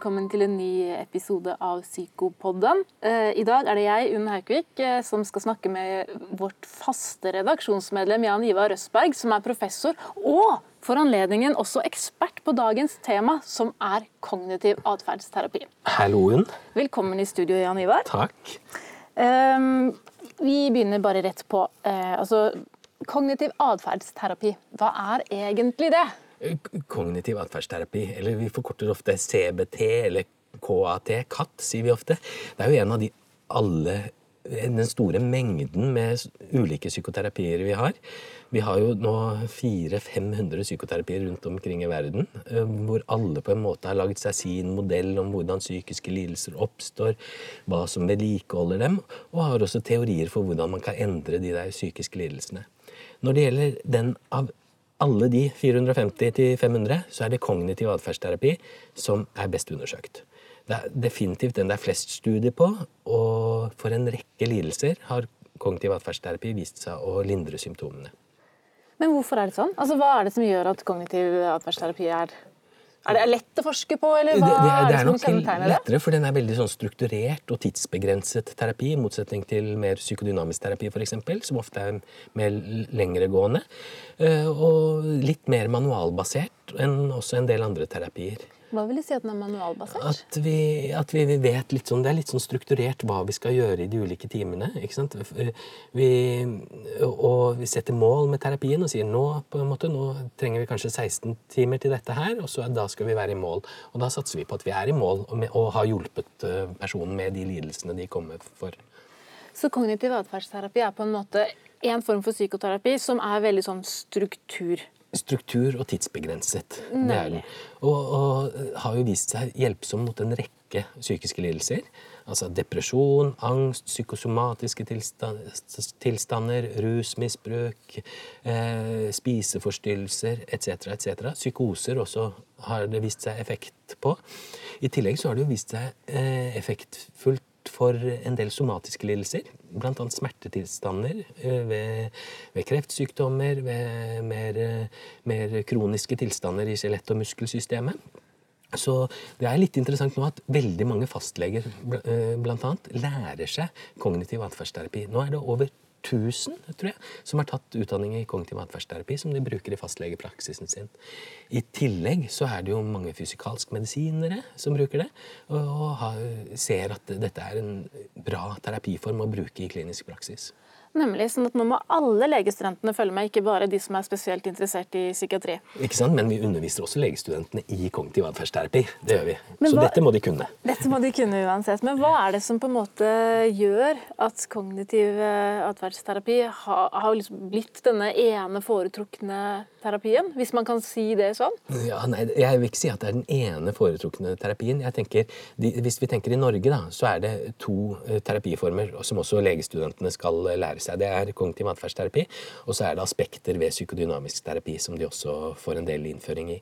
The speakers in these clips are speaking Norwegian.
velkommen til en ny episode av Psykopodden. Eh, I dag er det jeg, Unn Haukvik, eh, som skal snakke med vårt faste redaksjonsmedlem Jan Ivar Røsberg, som er professor og for anledningen også ekspert på dagens tema, som er kognitiv atferdsterapi. Hallo, Unn. Velkommen i studio, Jan Ivar. Takk. Um, vi begynner bare rett på. Uh, altså, kognitiv atferdsterapi, hva er egentlig det? Kognitiv atferdsterapi, eller vi forkorter ofte CBT eller KAT, KAT, sier vi ofte. Det er jo en av de alle den store mengden med ulike psykoterapier vi har. Vi har jo nå 400-500 psykoterapier rundt omkring i verden, eh, hvor alle på en måte har laget seg sin modell om hvordan psykiske lidelser oppstår, hva som vedlikeholder dem, og har også teorier for hvordan man kan endre de der psykiske lidelsene. Når det gjelder den av alle de 450 500, så er det kognitiv atferdsterapi som er best undersøkt. Det er definitivt den det er flest studier på, og for en rekke lidelser har kognitiv atferdsterapi vist seg å lindre symptomene. Men hvorfor er det sånn? Altså, Hva er det som gjør at kognitiv atferdsterapi er er det lett å forske på, eller hva det, det, er, det er som kjennetegner det? lettere, for den er veldig sånn strukturert og tidsbegrenset terapi, i motsetning til mer psykodynamisk terapi, f.eks., som ofte er mer lengregående. Eh, og litt mer manualbasert enn også en del andre terapier. Hva vil du si at den er manualbasert? At vi, at vi vet litt sånn, Det er litt sånn strukturert hva vi skal gjøre i de ulike timene. ikke sant? Vi, og vi setter mål med terapien og sier nå på en måte, nå trenger vi kanskje 16 timer til dette her, og så da skal vi være i mål. Og da satser vi på at vi er i mål og, med, og har hjulpet personen med de lidelsene de kommer for. Så kognitiv atferdsterapi er på en måte en form for psykoterapi som er veldig sånn struktur struktur og tidsbegrenset. Det er den. Og, og, har jo vist seg hjelpsom mot en rekke psykiske lidelser. Altså depresjon, angst, psykosomatiske tilstander, rusmisbruk, eh, spiseforstyrrelser etc. etc. Psykoser også har det vist seg effekt på. I tillegg så har det jo vist seg eh, effektfullt for en del somatiske lidelser, bl.a. smertetilstander eh, ved, ved kreftsykdommer, ved mer, mer, kroniske tilstander i skjelett- og muskelsystemet. Så det er litt interessant nå at veldig mange fastleger bl.a. blant annet, lærer seg kognitiv atferdsterapi. Nå er det over 1000 tror jeg, som har tatt utdanning i kognitiv atferdsterapi, som de bruker i fastlegepraksisen sin. I tillegg så er det jo mange fysikalsk medisinere som bruker det, og ser at dette er en bra terapiform å bruke i klinisk praksis. Nemlig, sånn at Nå må alle legestudentene følge med, ikke bare de som er spesielt interessert i psykiatri. Ikke sant, Men vi underviser også legestudentene i kognitiv atferdsterapi. Det gjør vi. Men Så hva, dette må de kunne. Dette må de kunne uansett. Men hva er det som på en måte gjør at kognitiv eh, atferdsterapi har, har liksom blitt denne ene foretrukne terapien? Hvis man kan si det sånn? Ja, nei, Jeg vil ikke si at det er den ene foretrukne terapien. Jeg tenker, de, Hvis vi tenker i Norge, da, så er det to uh, terapiformer som også legestudentene skal lære lære seg. Det er kognitiv atferdsterapi. Og så er det aspekter ved psykodynamisk terapi som de også får en del innføring i.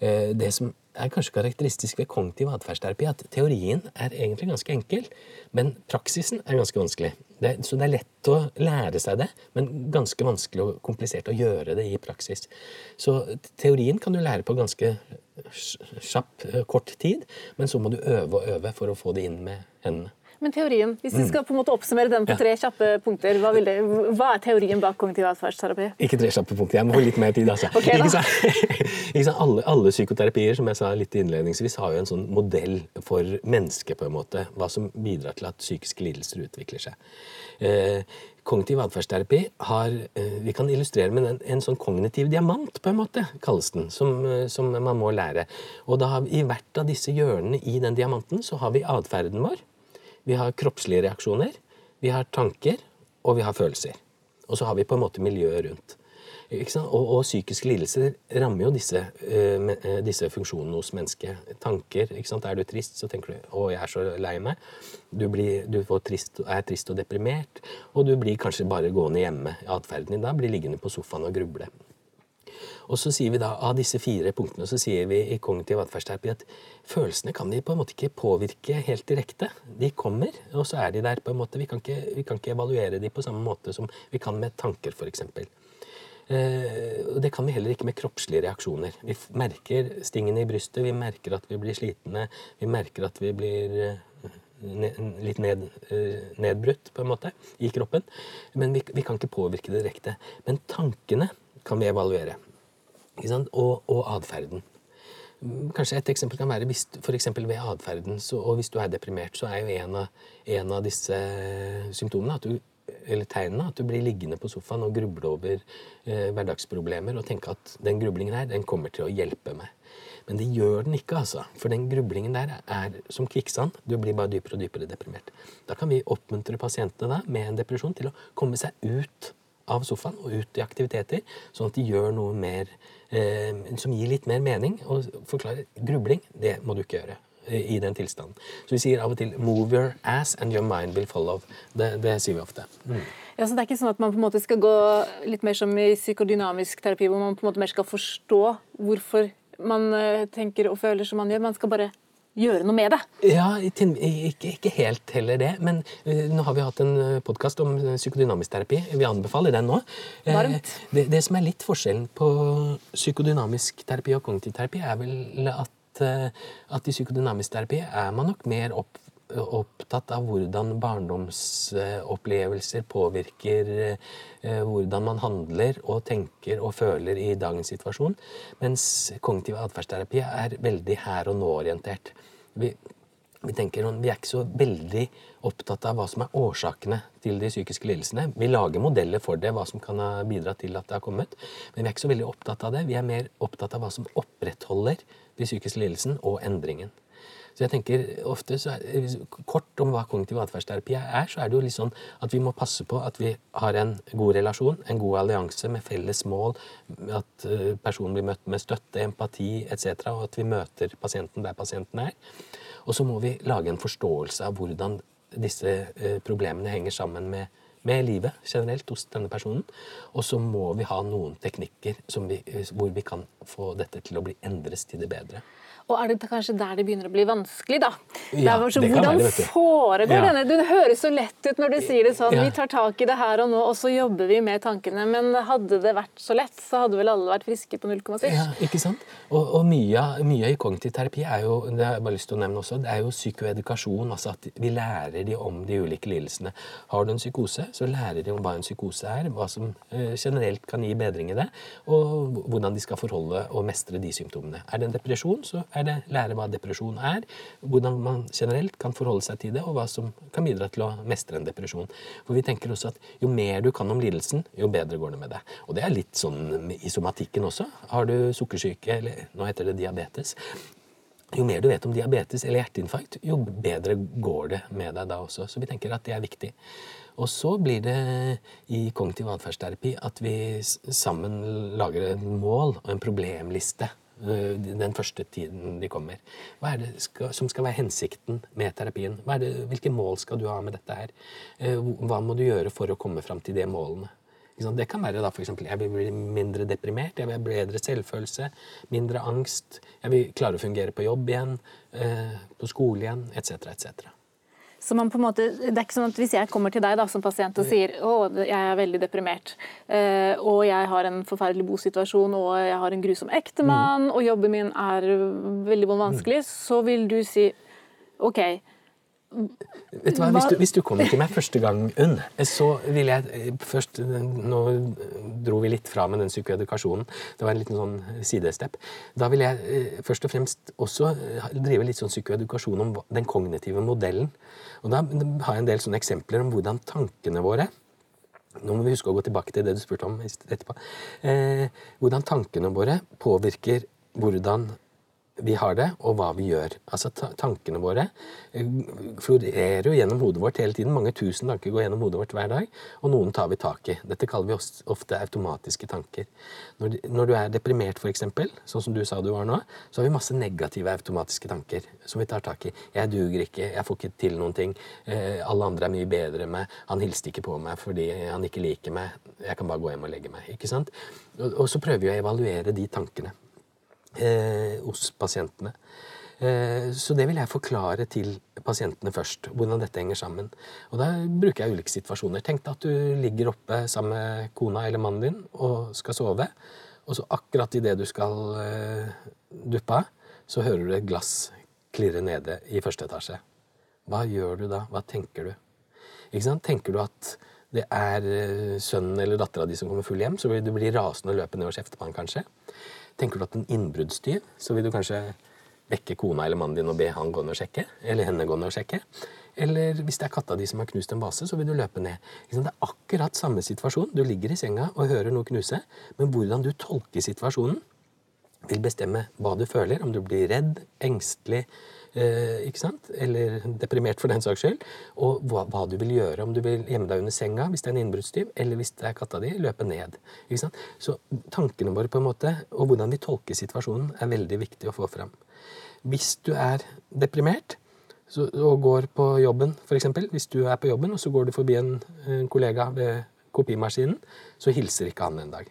Eh, det som er kanskje karakteristisk ved kognitiv atferdsterapi, at teorien er egentlig ganske enkel, men praksisen er ganske vanskelig. Det, så det er lett å lære seg det, men ganske vanskelig og komplisert å gjøre det i praksis. Så teorien kan du lære på ganske kjapp, eh, kort tid, men så må du øve og øve for å få det inn med hendene. Men teorien, hvis vi skal på en måte oppsummere den på tre kjappe punkter, hva, det, hva er teorien bak kognitiv atferdsterapi? Ikke tre kjappe punkter, jeg må få litt mer tid. altså. Okay? Alle, alle, psykoterapier som jeg sa litt innledningsvis, har jo en sånn modell for mennesket, på en måte. Hva som bidrar til at psykiske lidelser utvikler seg. Eh, kognitiv atferdsterapi har eh, Vi kan illustrere med en, en, sånn kognitiv diamant, på en måte, kalles den, som, eh, som man må lære. Og da har vi, I hvert av disse hjørnene i den diamanten så har vi atferden vår vi har kroppslige reaksjoner, vi har tanker, og vi har følelser. Og så har vi på en måte miljøet rundt. Og, og, psykiske lidelser rammer jo disse, uh, disse funksjonene hos mennesket. Tanker. Er du trist, så tenker du 'Å, jeg er så lei meg'. Du, blir, du trist, er trist og deprimert, og du blir kanskje bare gående hjemme. Atferden din da blir liggende på sofaen og gruble. Og så sier vi da av disse fire punktene så sier vi i kognitiv atferdsterapi at følelsene kan de på en måte ikke påvirke helt direkte. De kommer, og så er de der. på en måte. Vi kan ikke, vi kan ikke evaluere de på samme måte som vi kan med tanker, f.eks. Eh, og det kan vi heller ikke med kroppslige reaksjoner. Vi merker stingene i brystet, vi merker at vi blir slitne, vi merker at vi blir litt ned, nedbrutt på en måte i kroppen. Men vi, vi kan ikke påvirke det direkte. Men tankene kan vi evaluere. Og, og atferden. Kanskje et eksempel kan være hvis, for ved atferden. Og hvis du er deprimert, så er jo en av, en av disse symptomene at du, eller tegnene at du blir liggende på sofaen og gruble over eh, hverdagsproblemer og tenke at den grublingen her, den kommer til å hjelpe meg. Men det gjør den ikke, altså. For den grublingen der er som kvikksand. Du blir bare dypere og dypere deprimert. Da kan vi oppmuntre pasientene da, med en depresjon til å komme seg ut av sofaen og ut i aktiviteter, sånn at de gjør noe mer eh, som gir litt mer mening. Og forklarer grubling, det må du ikke gjøre eh, i den tilstanden. Så vi sier av og til 'move your ass and your mind will follow'. Det, det sier vi ofte. Mm. Ja, så Det er ikke sånn at man på en måte skal gå litt mer som i psykodynamisk terapi, hvor man på en måte mer skal forstå hvorfor man eh, tenker og føler som man gjør. Man skal bare gjøre noe med det. Ja, ikke, ikke helt heller det. Men uh, nå har vi hatt en eh, podkast om psykodynamisk terapi. Vi anbefaler den nå. Uh, det, det, som er litt forskjellen på psykodynamisk terapi og kognitiv terapi, er vel at, uh, at i psykodynamisk terapi er man nok mer opp, opptatt av hvordan barndomsopplevelser påvirker hvordan man handler og tenker og føler i dagens situasjon. Mens kognitiv atferdsterapi er veldig her og nå-orientert. Vi, vi, tenker, vi er ikke så veldig opptatt av hva som er årsakene til de psykiske lidelsene. Vi lager modeller for det, hva som kan ha bidratt til at det har kommet. Men vi er ikke så veldig opptatt av det. Vi er mer opptatt av hva som opprettholder de psykiske lidelsen og endringen. Så jeg tenker ofte, er, Kort om hva kognitiv atferdsterapi er, så er det jo litt sånn at vi må passe på at vi har en god relasjon, en god allianse med felles mål, at eh, personen blir møtt med støtte, empati etc., og at vi møter pasienten der pasienten er. Og så må vi lage en forståelse av hvordan disse eh, problemene henger sammen med med livet generelt hos denne personen. Og så må vi ha noen teknikker vi, eh, hvor vi kan få dette til å bli endres til det bedre. Og er det kanskje der det begynner å bli vanskelig, da? Ja, så, det hvordan være, foregår ja. denne? Det høres så lett ut når du sier det sånn. Ja. Vi tar tak i det her og nå, og så jobber vi med tankene. Men hadde det vært så lett, så hadde vel alle vært friske på null komma Ja, ikke sant? Og, og mye, mye, i kognitiv terapi er jo det har jeg bare lyst til å nevne også, det er jo psykoedukasjon. Altså at vi lærer de om de ulike lidelsene. Har du en psykose, så lærer de om hva en psykose er, hva som eh, generelt kan gi bedring i det, og hvordan de skal forholde og mestre de symptomene. Er det en depresjon, så er det lære hva depresjon er, hvordan man generelt kan forholde seg til det, og hva som kan bidra til å mestre en depresjon. For vi tenker også at jo mer du kan om lidelsen, jo bedre går det med deg. Og det er litt sånn i somatikken også. Har du sukkersyke, eller nå heter det diabetes, jo mer du vet om diabetes eller hjerteinfarkt, jo bedre går det med deg da også. Så vi tenker at det er viktig. Og så blir det i kognitiv atferdsterapi at vi sammen lager et mål og en problemliste den første tiden de kommer. Hva er det skal, som skal være hensikten med terapien? Det, hvilke mål skal du ha med dette her? Eh, hva må du gjøre for å komme fram til de målene? Det kan være da f.eks. jeg vil bli mindre deprimert, jeg vil ha bedre selvfølelse, mindre angst, jeg vil klare å fungere på jobb igjen, eh, på skole igjen, etc., etc. Så man på en måte, det er ikke sånn at Hvis jeg kommer til deg da, som pasient og sier å, jeg er veldig deprimert, uh, og jeg har en forferdelig bosituasjon, og jeg har en grusom ektemann, mm. og jobben min er veldig vanskelig, mm. så vil du si OK, Vet du hva, hvis du, hvis du, kommer til meg første gang, Unn, så vil jeg eh, først Nå dro vi litt fra med den psykoedukasjonen. Det var en liten sånn sidestep. Da vil jeg eh, først og fremst også eh, drive litt sånn psykoedukasjon om den kognitive modellen. Og da har jeg en del sånne eksempler om hvordan tankene våre nå må vi huske å gå tilbake til det du spurte om etterpå. Eh, hvordan tankene våre påvirker hvordan vi har det, og hva vi gjør. Altså Tankene våre eh, florerer jo gjennom hodet vårt hele tiden. Mange tusen tanker går gjennom hodet vårt hver dag, og noen tar vi tak i. Dette kaller vi ofte automatiske tanker. Når, når du er deprimert, f.eks., sånn som du sa du var nå, så har vi masse negative automatiske tanker som vi tar tak i. 'Jeg duger ikke. Jeg får ikke til noen ting. Eh, alle andre er mye bedre enn meg. Han hilste ikke på meg fordi han ikke liker meg. Jeg kan bare gå hjem og legge meg.' Ikke sant? Og, og så prøver vi å evaluere de tankene hos pasientene. Eh, Så det vil jeg forklare til pasientene først, hvordan dette henger sammen. Og da bruker jeg ulike situasjoner. Tenk deg at du ligger oppe sammen med kona eller mannen din og skal sove. Og så akkurat idet du skal eh, duppe av, så hører du et glass klirre nede i første etasje. Hva gjør du da? Hva tenker du? Ikke sant? Tenker du at det er eh, sønnen eller dattera di som kommer full hjem, så vil du bli rasende og løpe ned og kjefte på han kanskje. Tenker du at en innbruddstyv, så vil du kanskje vekke kona eller mannen din og be han gå ned og sjekke. Eller henne gå ned og sjekke. Eller hvis det er katta di som har knust en vase, så vil du løpe ned. Det er akkurat samme situasjon. Du ligger i senga og hører noe knuse, men hvordan du tolker situasjonen, vil bestemme hva du føler. Om du blir redd, engstelig, ikke sant? eller deprimert for den saks skyld. Og hva, hva du vil gjøre. Om du vil gjemme deg under senga hvis det er en innbruddstyv, eller hvis det er katta di, løpe ned. Ikke sant? Så tankene våre på en måte, og hvordan vi tolker situasjonen, er veldig viktig å få fram. Hvis du er deprimert så, og går på jobben, f.eks. Hvis du er på jobben og så går du forbi en, en kollega ved kopimaskinen, så hilser ikke han en dag.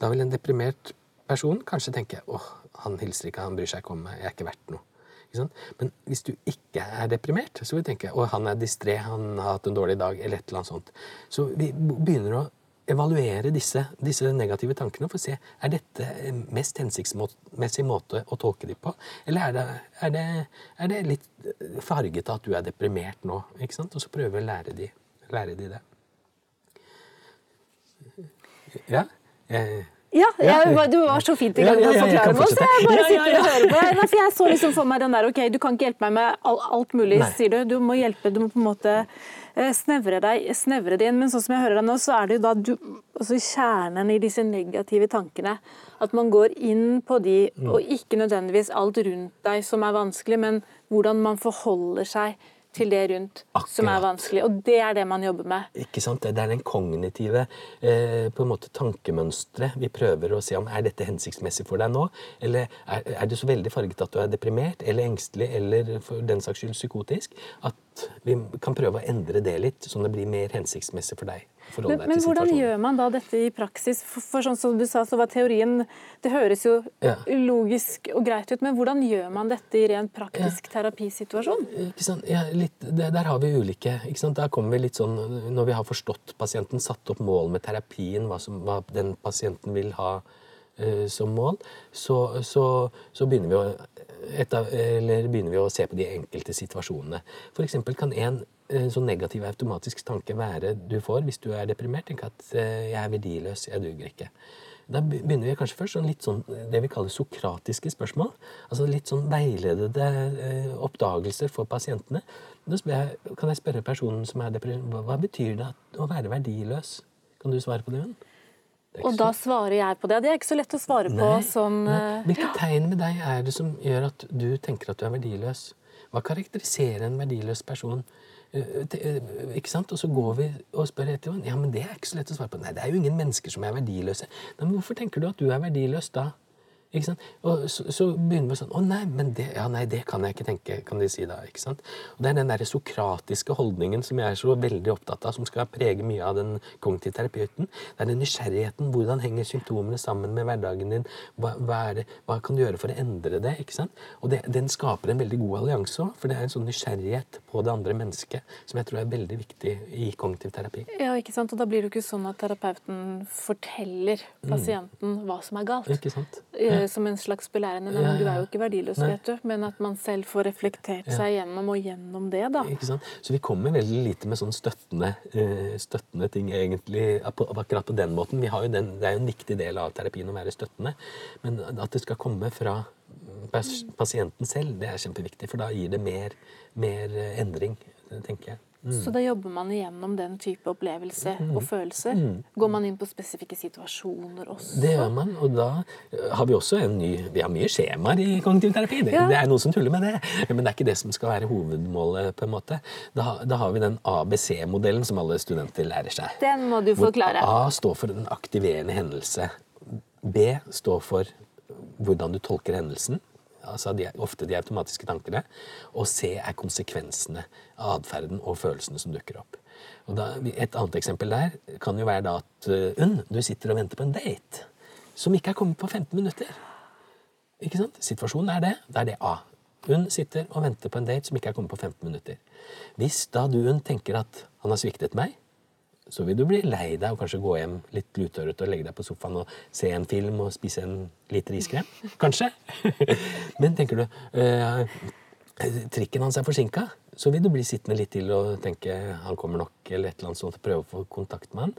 Da vil en deprimert person kanskje tenke åh, han hilser ikke, han bryr seg ikke om meg, jeg er ikke verdt noe. Men hvis du ikke er deprimert, så vil du tenke at han er distré, han har hatt en dårlig dag, eller et eller annet sånt. Så vi begynner å evaluere disse, disse negative tankene for å se er dette mest hensiktsmessig måte å tolke dem på. Eller er det, er det, er det litt farget av at du er deprimert nå? ikke sant? Og så prøve å lære de, lære de det. Ja? Jeg, Ja, jeg, du var så fint i gang med å forklare meg, så jeg bare sitter og hører på. Nei, for jeg så liksom for meg den der, ok, du kan ikke hjelpe meg med all- alt mulig, Nei. sier du. Du må hjelpe, du må på en måte eh, snevre, deg, snevre det inn. Men sånn som jeg hører deg nå, så er det jo da du, altså kjernen i disse negative tankene. At man går inn på de, Mm. og ikke nødvendigvis alt rundt deg som er vanskelig, men hvordan man forholder seg til det rundt som er vanskelig. Og det er det man jobber med. Ikke sant? Det er den kognitive eh, på en måte tankemønsteret vi prøver å se om er dette hensiktsmessig for deg nå. Eller er, er det så veldig farget at du er deprimert eller engstelig eller for den saks skyld psykotisk at vi kan prøve å endre det litt, sånn det blir mer hensiktsmessig for deg. Forholde Men, deg men til hvordan gjør man da dette i praksis? For, for sånn som du sa, så var teorien Det høres jo Ja. logisk og greit ut, men hvordan gjør man dette i ren praktisk terapisituasjon? Ikke sant? Ja, litt, det, der har vi ulike? Der kommer vi litt sånn, Når vi har forstått pasienten, satt opp mål med terapien, hva, som, hva den pasienten vil ha eh, som mål, så, så, så begynner, vi å, etter, eller begynner vi å se på de enkelte situasjonene. Eksempel kan en sånn negativ automatisk tanke være du får hvis du er deprimert. Tenk at eh, 'jeg er verdiløs, jeg duger ikke'. Da begynner vi kanskje først sånn litt sånn det vi kaller sokratiske spørsmål. Altså litt sånn veiledede eh, oppdagelser for pasientene. Da jeg, kan jeg spørre personen som er deprimert, hva, betyr det at, å være verdiløs? Kan du svare på det, ikke Og da svarer jeg på det. Det er ikke så lett å svare på som nei. eh, Hvilke tegn med deg er det som gjør at du tenker at du er verdiløs? Hva karakteriserer en verdiløs person? Eh, eh, Ikke sant? Og så går vi og spør etter Ja, men det er ikke så lett å svare på. Nei, det er jo ingen mennesker som er verdiløse. Nei, men hvorfor tenker du at du er verdiløs da? Og så, så begynner vi sånn Å nei, men det, ja, nei, det kan jeg ikke tenke, kan de si da. ikke sant? Og Det er den der sokratiske holdningen som jeg er så veldig opptatt av, som skal prege mye av den kognitive terapeuten. Det er den nysgjerrigheten. Hvordan henger symptomene sammen med hverdagen din? Hva, hva, det, hva kan du gjøre for å endre det? ikke sant? Og det, Den skaper en veldig god allianse òg, for det er en sånn nysgjerrighet på det andre mennesket som jeg tror er veldig viktig i kognitiv terapi. Ja, ikke sant? Og da blir det jo ikke sånn at terapeuten forteller pasienten hva som er galt. Mm. Ikke sant? Som en slags belærende. Ja, du er jo ikke verdiløs, vet du. Men at man selv får reflektert seg gjennom og gjennom det, da. Så vi kommer veldig lite med sånn støttende, eh, støttende ting egentlig akkurat på den måten. Vi har jo den, det er jo en viktig del av terapien å være støttende. Men at det skal komme fra pasienten selv, det er kjempeviktig. For da gir det mer, mer eh, endring, tenker jeg. Så da jobber man igjennom den type opplevelse Mm. og følelser. Går man inn på spesifikke situasjoner også? Det gjør man, og da eh, har vi også en ny Vi har mye skjemaer i kognitiv terapi. Det, Ja. det er noen som tuller med det, men det er ikke det som skal være hovedmålet. på en måte. Da, da har vi den ABC-modellen som alle studenter lærer seg. Den må du Hvor forklare. A står for en aktiverende hendelse. B står for hvordan du tolker hendelsen. Altså de, ofte de automatiske tankene. Og C er konsekvensene av atferden og følelsene som dukker opp. Og da, et annet eksempel der kan jo være da at uh, Unn, du sitter og venter på en date som ikke er kommet på 15 minutter. Ikke sant? Situasjonen er det. Da er det A. Unn sitter og venter på en date som ikke er kommet på 15 minutter. Hvis da du Unn tenker at han har sviktet meg, så vil du bli lei deg og kanskje gå hjem litt lutørret og legge deg på sofaen og se en film og spise en liter iskrem. Kanskje. Men tenker du øh, trikken hans er forsinka, så vil du bli sittende litt til og tenke han kommer nok, eller et eller annet sånt, og prøve å få kontakt med han.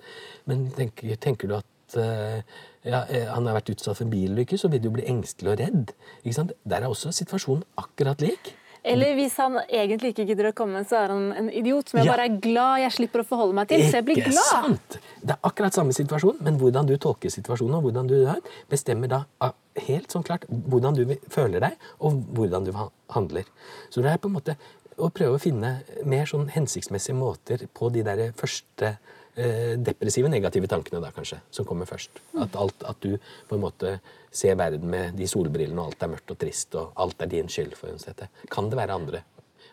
Men tenker, tenker du at øh, ja, eh, han har vært utsatt for bilulykke, så vil du bli engstelig og redd. Der er også situasjonen akkurat lik. Eller hvis han egentlig ikke gidder å komme, så er han en idiot som jeg Ja. bare er glad jeg slipper å forholde meg til. Så jeg blir Ikke glad. sant? Det er akkurat samme situasjon, men hvordan du tolker situasjonen, og hvordan du er, bestemmer da ah, helt sånn klart hvordan du føler deg, og hvordan du handler. Så det er på en måte å prøve å finne mer sånn hensiktsmessige måter på de der første eh, depressive, negative tankene da kanskje, som kommer først. At, alt, at du på en måte ser verden med de solbrillene, og alt er mørkt og trist, og alt er din skyld. for å. Kan det være andre,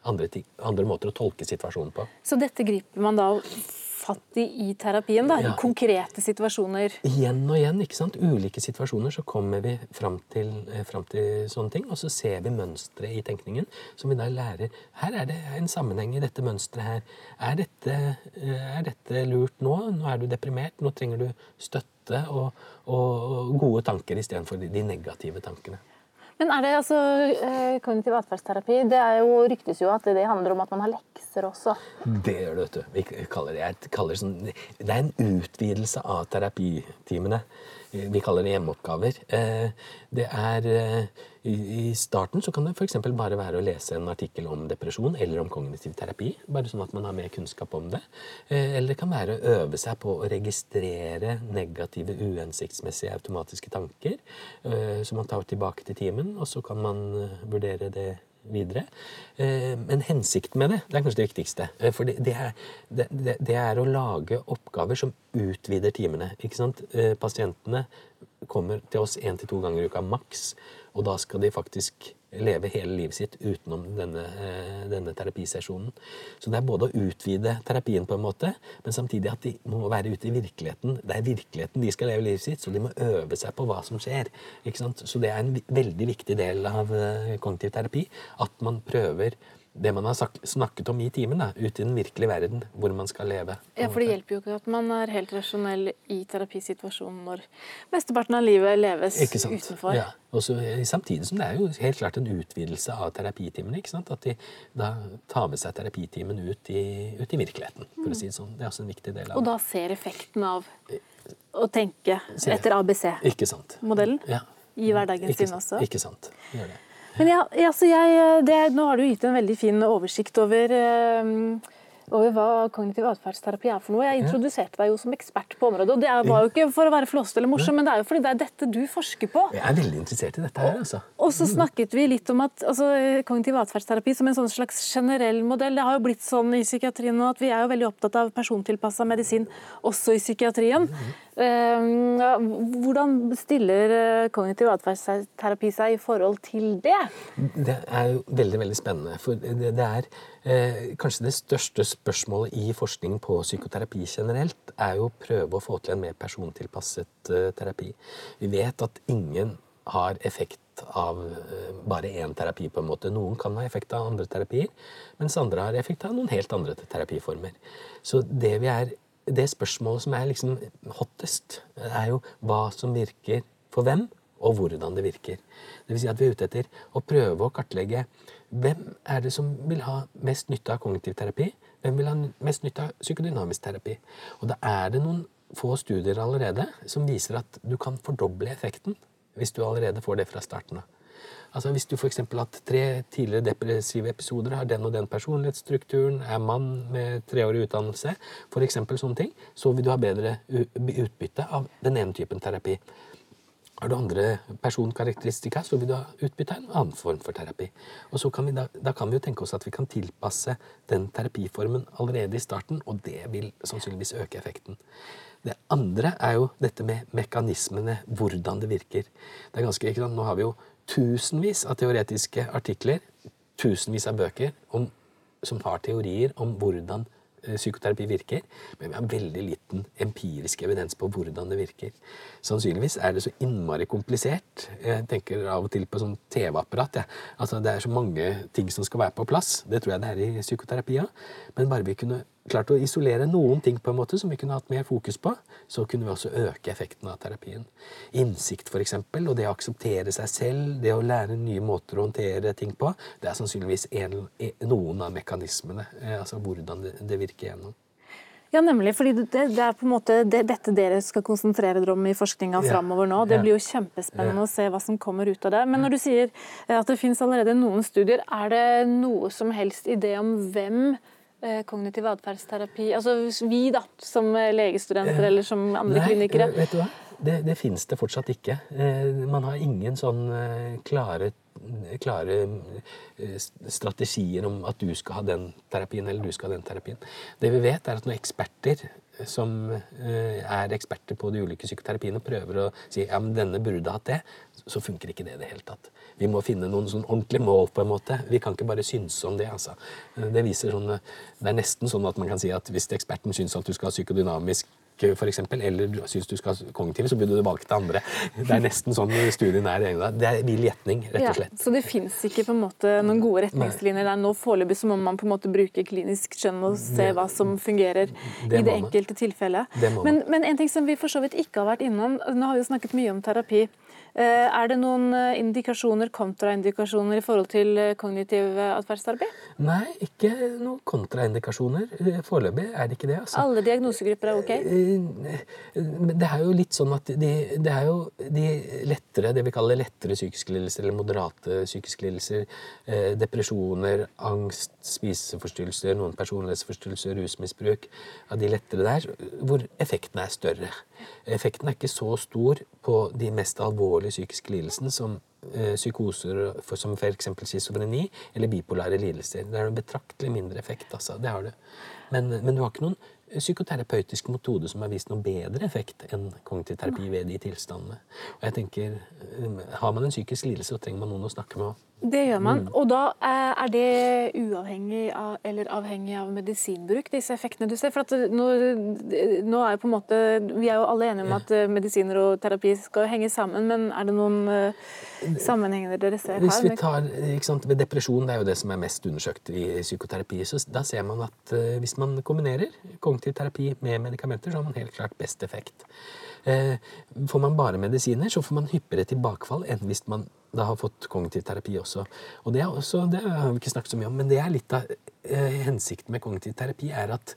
andre, andre måter å tolke situasjonen på? Så dette griper man da fatt i i terapien, da. Ja. Konkrete situasjoner. Igjen og igjen, ikke sant? ulike situasjoner, så kommer vi fram til, eh, fram til sånne ting. Og så ser vi mønstre i tenkningen som vi da lærer. Her er det en sammenheng i dette mønsteret her. Er dette, eh, er dette lurt nå? Nå er du deprimert. Nå trenger du støtte og, og gode tanker istedenfor de, de negative tankene. Men er det altså eh, kognitiv atferdsterapi Det er jo, ryktes jo at det handler om at man har lekser også. Det gjør det, vet du. Vi kaller det, jeg kaller det, sånn, det er en utvidelse av terapitimene. Vi kaller det hjemmeoppgaver. Eh, Det er, eh, I starten så kan det f.eks. bare være å lese en artikkel om depresjon eller om kognitiv terapi. Bare sånn at man har mer kunnskap om det. Eh, Eller det kan være å øve seg på å registrere negative, uhensiktsmessige automatiske tanker. Så man tar tilbake til timen, og så kan man eh, vurdere det videre. Eh, Men hensikten med det, det er kanskje det viktigste. Eh, For det, er, det, det, er å lage oppgaver som utvider timene. Eh, Pasientene kommer til oss én til to ganger i uka maks, og da skal de faktisk leve hele livet sitt utenom denne, eh, denne terapisesjonen. Så det er både å utvide terapien på en måte, men samtidig at de må være ute i virkeligheten. Det er virkeligheten de skal leve livet sitt, så de må øve seg på hva som skjer. Så det er en veldig viktig del av eh, kognitiv terapi. At man prøver det man har snakket om i timen, da, ut i den virkelige verden, hvor man skal leve. Ja, for det hjelper jo ikke at man er helt rasjonell i terapisituasjonen når mesteparten av livet leves utenfor. Ja. Og så, eh, samtidig som det er jo helt klart en utvidelse av terapitimene. ikke sant? At de da tar med seg terapitimen ut i, ut i virkeligheten. for å si Det sånn. Det er også en viktig del av Og da ser effekten av å tenke etter ABC-modellen Ja. i hverdagen Ikke, sin også. ikke sant. Gjør det. Men ja, altså jeg, det, nå har du gitt en veldig fin oversikt over, um over hva kognitiv atferdsterapi er for noe. Jeg introduserte deg jo som ekspert på området, og det er- var jo ikke for å være flåste eller morsom, men det er jo fordi det er dette du forsker på. Jeg er veldig interessert i dette her, altså. Og så snakket vi litt om at altså, kognitiv atferdsterapi som en sånn slags generell modell, det har jo blitt sånn i psykiatrien nå at vi er jo veldig opptatt av persontilpassa medisin også i psykiatrien. Eh, ja, hvordan stiller eh, kognitiv atferdsterapi seg i forhold til det? Det er jo veldig veldig spennende. For det, er eh, kanskje det største spørsmålet i forskningen på psykoterapi generelt, er jo å prøve å få til en mer persontilpasset eh, terapi. Vi vet at ingen har effekt av bare én terapi. på en måte. Noen kan ha effekt av andre terapier, mens andre har effekt av noen helt andre terapiformer. Så det, vi er, det spørsmålet som er liksom hottest, er jo hva som virker for hvem, og hvordan det virker. Det vil si at vi er ute etter å prøve å kartlegge hvem er det som vil ha mest nytte av kognitiv terapi, hvem vil ha mest nytte av psykodynamisk terapi. Og da er det noen få studier allerede som viser at du kan fordoble effekten hvis du allerede får det fra starten av. Altså Hvis du f.eks. har hatt tre tidligere depressive episoder, har den og den personlighetsstrukturen, er mann med treårig utdannelse, f.eks. sånne ting, så vil du ha bedre utbytte av den ene typen terapi. Har du andre personkarakteristika, så vil du ha utbytte av en annen form for terapi. Og kan vi da, da kan vi jo tenke oss at vi kan tilpasse den terapiformen allerede i starten, og det vil sannsynligvis øke effekten. Det andre er jo dette med mekanismene, hvordan det virker. Det er ganske, ikke sant? Nå har vi jo tusenvis av teoretiske artikler, tusenvis av bøker, om, som har teorier om hvordan eh, psykoterapi virker, men vi har veldig liten empirisk evidens på hvordan det virker. Sannsynligvis er det så innmari komplisert. Jeg tenker av og til på sånn TV-apparat. Ja. Altså, det er så mange ting som skal være på plass. Det tror jeg det er i psykoterapia. Men bare vi kunne klart å isolere noen ting på en måte som vi kunne hatt mer fokus på, så kunne vi også øke effekten av terapien. Innsikt, f.eks., og det å akseptere seg selv, det å lære nye måter å håndtere ting på, det er sannsynligvis en, noen av mekanismene. Eh, altså hvordan det, det virker gjennom. Ja, nemlig. fordi det, det, er på en måte det, dette dere skal konsentrere dere om i forskninga ja. framover nå. Det blir jo kjempespennende ja. å se hva som kommer ut av det. Men når du sier eh, at det finnes allerede noen studier, er det noe som helst idé om hvem kognitiv atferdsterapi Altså vi, da, som legestudenter eller som andre Nei, klinikere? Vet du hva? Det, det finnes det fortsatt ikke. Man har ingen sånn klare klare eh, strategier om at du skal ha den terapien eller du skal ha den terapien. Det vi vet, er at når eksperter som eh, er eksperter på de ulike psykoterapiene, prøver å si ja, men denne burde hatt det, så funker ikke det i det hele tatt. Vi må finne noen sånn ordentlige mål. på en måte. Vi kan ikke bare synse om det. altså. Det, viser sånn, det er nesten sånn at man kan si at hvis eksperten syns at du skal ha psykodynamisk for eksempel, eller syns du skal ha kognitiv, så burde du valgt det andre. Det er nesten sånn studien er. Det er vill gjetning, rett og slett. Ja, så det fins ikke på en måte noen gode retningslinjer der nå? Foreløpig så må man på en måte bruke klinisk skjønn og se hva som fungerer det i det enkelte tilfellet. Men, men en ting som vi for så vidt ikke har vært innom, nå har vi jo snakket mye om terapi. Eh, er det noen eh, indikasjoner, kontraindikasjoner i forhold til eh, kognitiv atferdsterapi? Nei, ikke noen kontraindikasjoner. Foreløpig er det ikke det. Altså. Alle diagnosegrupper er ok? Det er jo litt sånn at de, det er jo de lettere, det vi kaller lettere psykiske lidelser, eller moderate psykiske lidelser, depresjoner, angst, spiseforstyrrelser, noen personlighetsforstyrrelser, rusmisbruk, av de lettere der, hvor effekten er større. Effekten er ikke så stor på de mest alvorlige psykiske lidelsene som eh, psykoser som f.eks. schizofreni eller bipolare lidelser. Det er en betraktelig mindre effekt. Altså. Det har du. Men, men, du har ikke noen psykoterapeutisk metode som har vist noe bedre effekt enn kognitiv terapi ved de tilstandene. Og jeg tenker, eh, Har man en psykisk lidelse, så trenger man noen å snakke med. Det gjør man. Mm. Og da eh, er det uavhengig av, eller avhengig av medisinbruk, disse effektene du ser? For nå, nå, er jo på en måte Vi er jo alle enige om at eh, medisiner og terapi skal henge sammen, men er det noen sammenhenger dere ser her? Hvis vi tar, sant, Ved depresjon, det er jo det som er mest undersøkt i psykoterapi, så da ser man at hvis man kombinerer kognitiv terapi med medikamenter, så har man helt klart best effekt. Uh, får man bare medisiner, så får man hyppigere tilbakefall enn hvis man da har fått kognitiv terapi også. Og det, også, det har vi ikke snakket så mye om, men det er litt av eh, hensikten med kognitiv terapi er at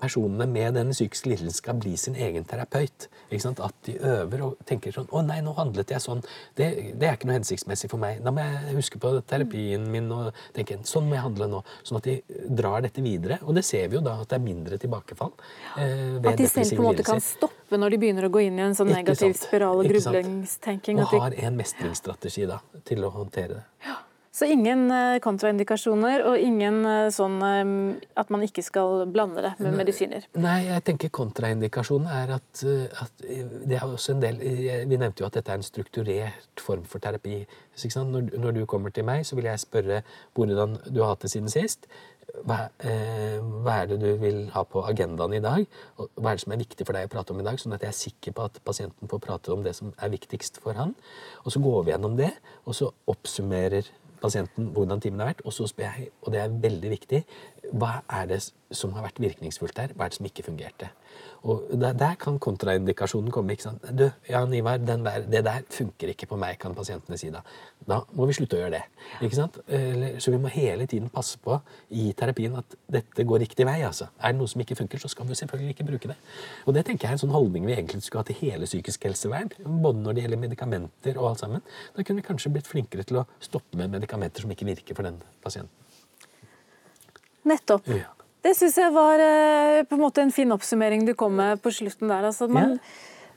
personene med denne psykiske lidelsen skal bli sin egen terapeut. At de øver og tenker sånn 'Å nei, nå handlet jeg sånn.' Det, det, er ikke noe hensiktsmessig for meg. Da må jeg huske på terapien min og tenke 'Sånn må jeg handle nå.' Sånn at de drar dette videre. Og det ser vi jo da, at det er mindre tilbakefall. Eh, at de selv på en måte kan stoppe når de begynner å gå inn i en sånn negativ spiral og grublingstenking. Og har en mestringsstrategi da, til å håndtere det. Ja. Så ingen eh, kontraindikasjoner, og ingen eh, sånn eh, at man ikke skal blande det med medisiner? Nei, jeg tenker kontraindikasjonen er at, at, det er også en del Vi nevnte jo at dette er en strukturert form for terapi. Når, når, du kommer til meg, så vil jeg spørre hvordan du har hatt det siden sist. Hva, eh, hva, er det du vil ha på agendaen i dag? Og hva er det som er viktig for deg å prate om i dag? Sånn at jeg er sikker på at pasienten får prate om det som er viktigst for han. Og så går vi gjennom det, og så oppsummerer pasienten hvordan timen har vært, og så spør jeg, og det er veldig viktig, hva er det som har vært virkningsfullt der? Hva er det som ikke fungerte? Og der, der kan kontraindikasjonen komme. ikke sant? Du, Jan Ivar, der, det der funker ikke på meg, kan pasientene si da. Da må vi slutte å gjøre det. ikke sant? Så vi må hele tiden passe på i terapien at dette går riktig vei. altså. Er det noe som ikke funker, så skal vi selvfølgelig ikke bruke det. Og det tenker jeg er en sånn holdning vi egentlig skulle ha til hele psykisk helsevern. Både når det gjelder medikamenter og alt sammen. Da kunne vi kanskje blitt flinkere til å stoppe med medikamenter som ikke virker for den pasienten. Nettopp. Ja. Det syns jeg var eh, på en måte en fin oppsummering du kom med på slutten der. Altså, man,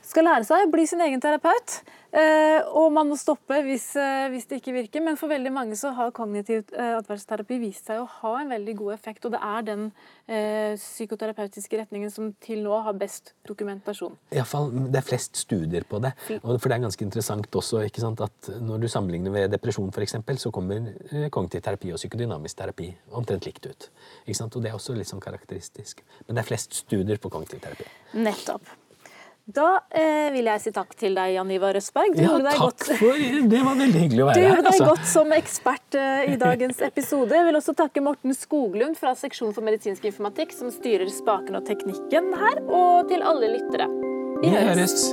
skal lære seg å bli sin egen terapeut. Eh, og man må stoppe hvis, eh, hvis, det ikke virker. Men for veldig mange så har kognitiv eh, atferdsterapi vist seg å ha en veldig god effekt. Og det er den eh, psykoterapeutiske retningen som til nå har best dokumentasjon. I fall, det er flest studier på det. Og for det er ganske interessant også sant, at når du sammenligner ved depresjon f.eks., så kommer kognitiv terapi og psykodynamisk terapi omtrent likt ut. Og det er også litt sånn karakteristisk. Men det er flest studier på kognitiv terapi. Nettopp. Da eh, vil jeg si takk til deg, Jan Ivar Røsberg. Du ja, takk godt. for Det var veldig hyggelig å være her. Du gjorde deg altså. godt som ekspert eh, i dagens episode. Jeg vil også takke Morten Skoglund fra seksjon for medisinsk informatikk, som styrer spaken og teknikken her, og til alle lyttere. Vi, høres.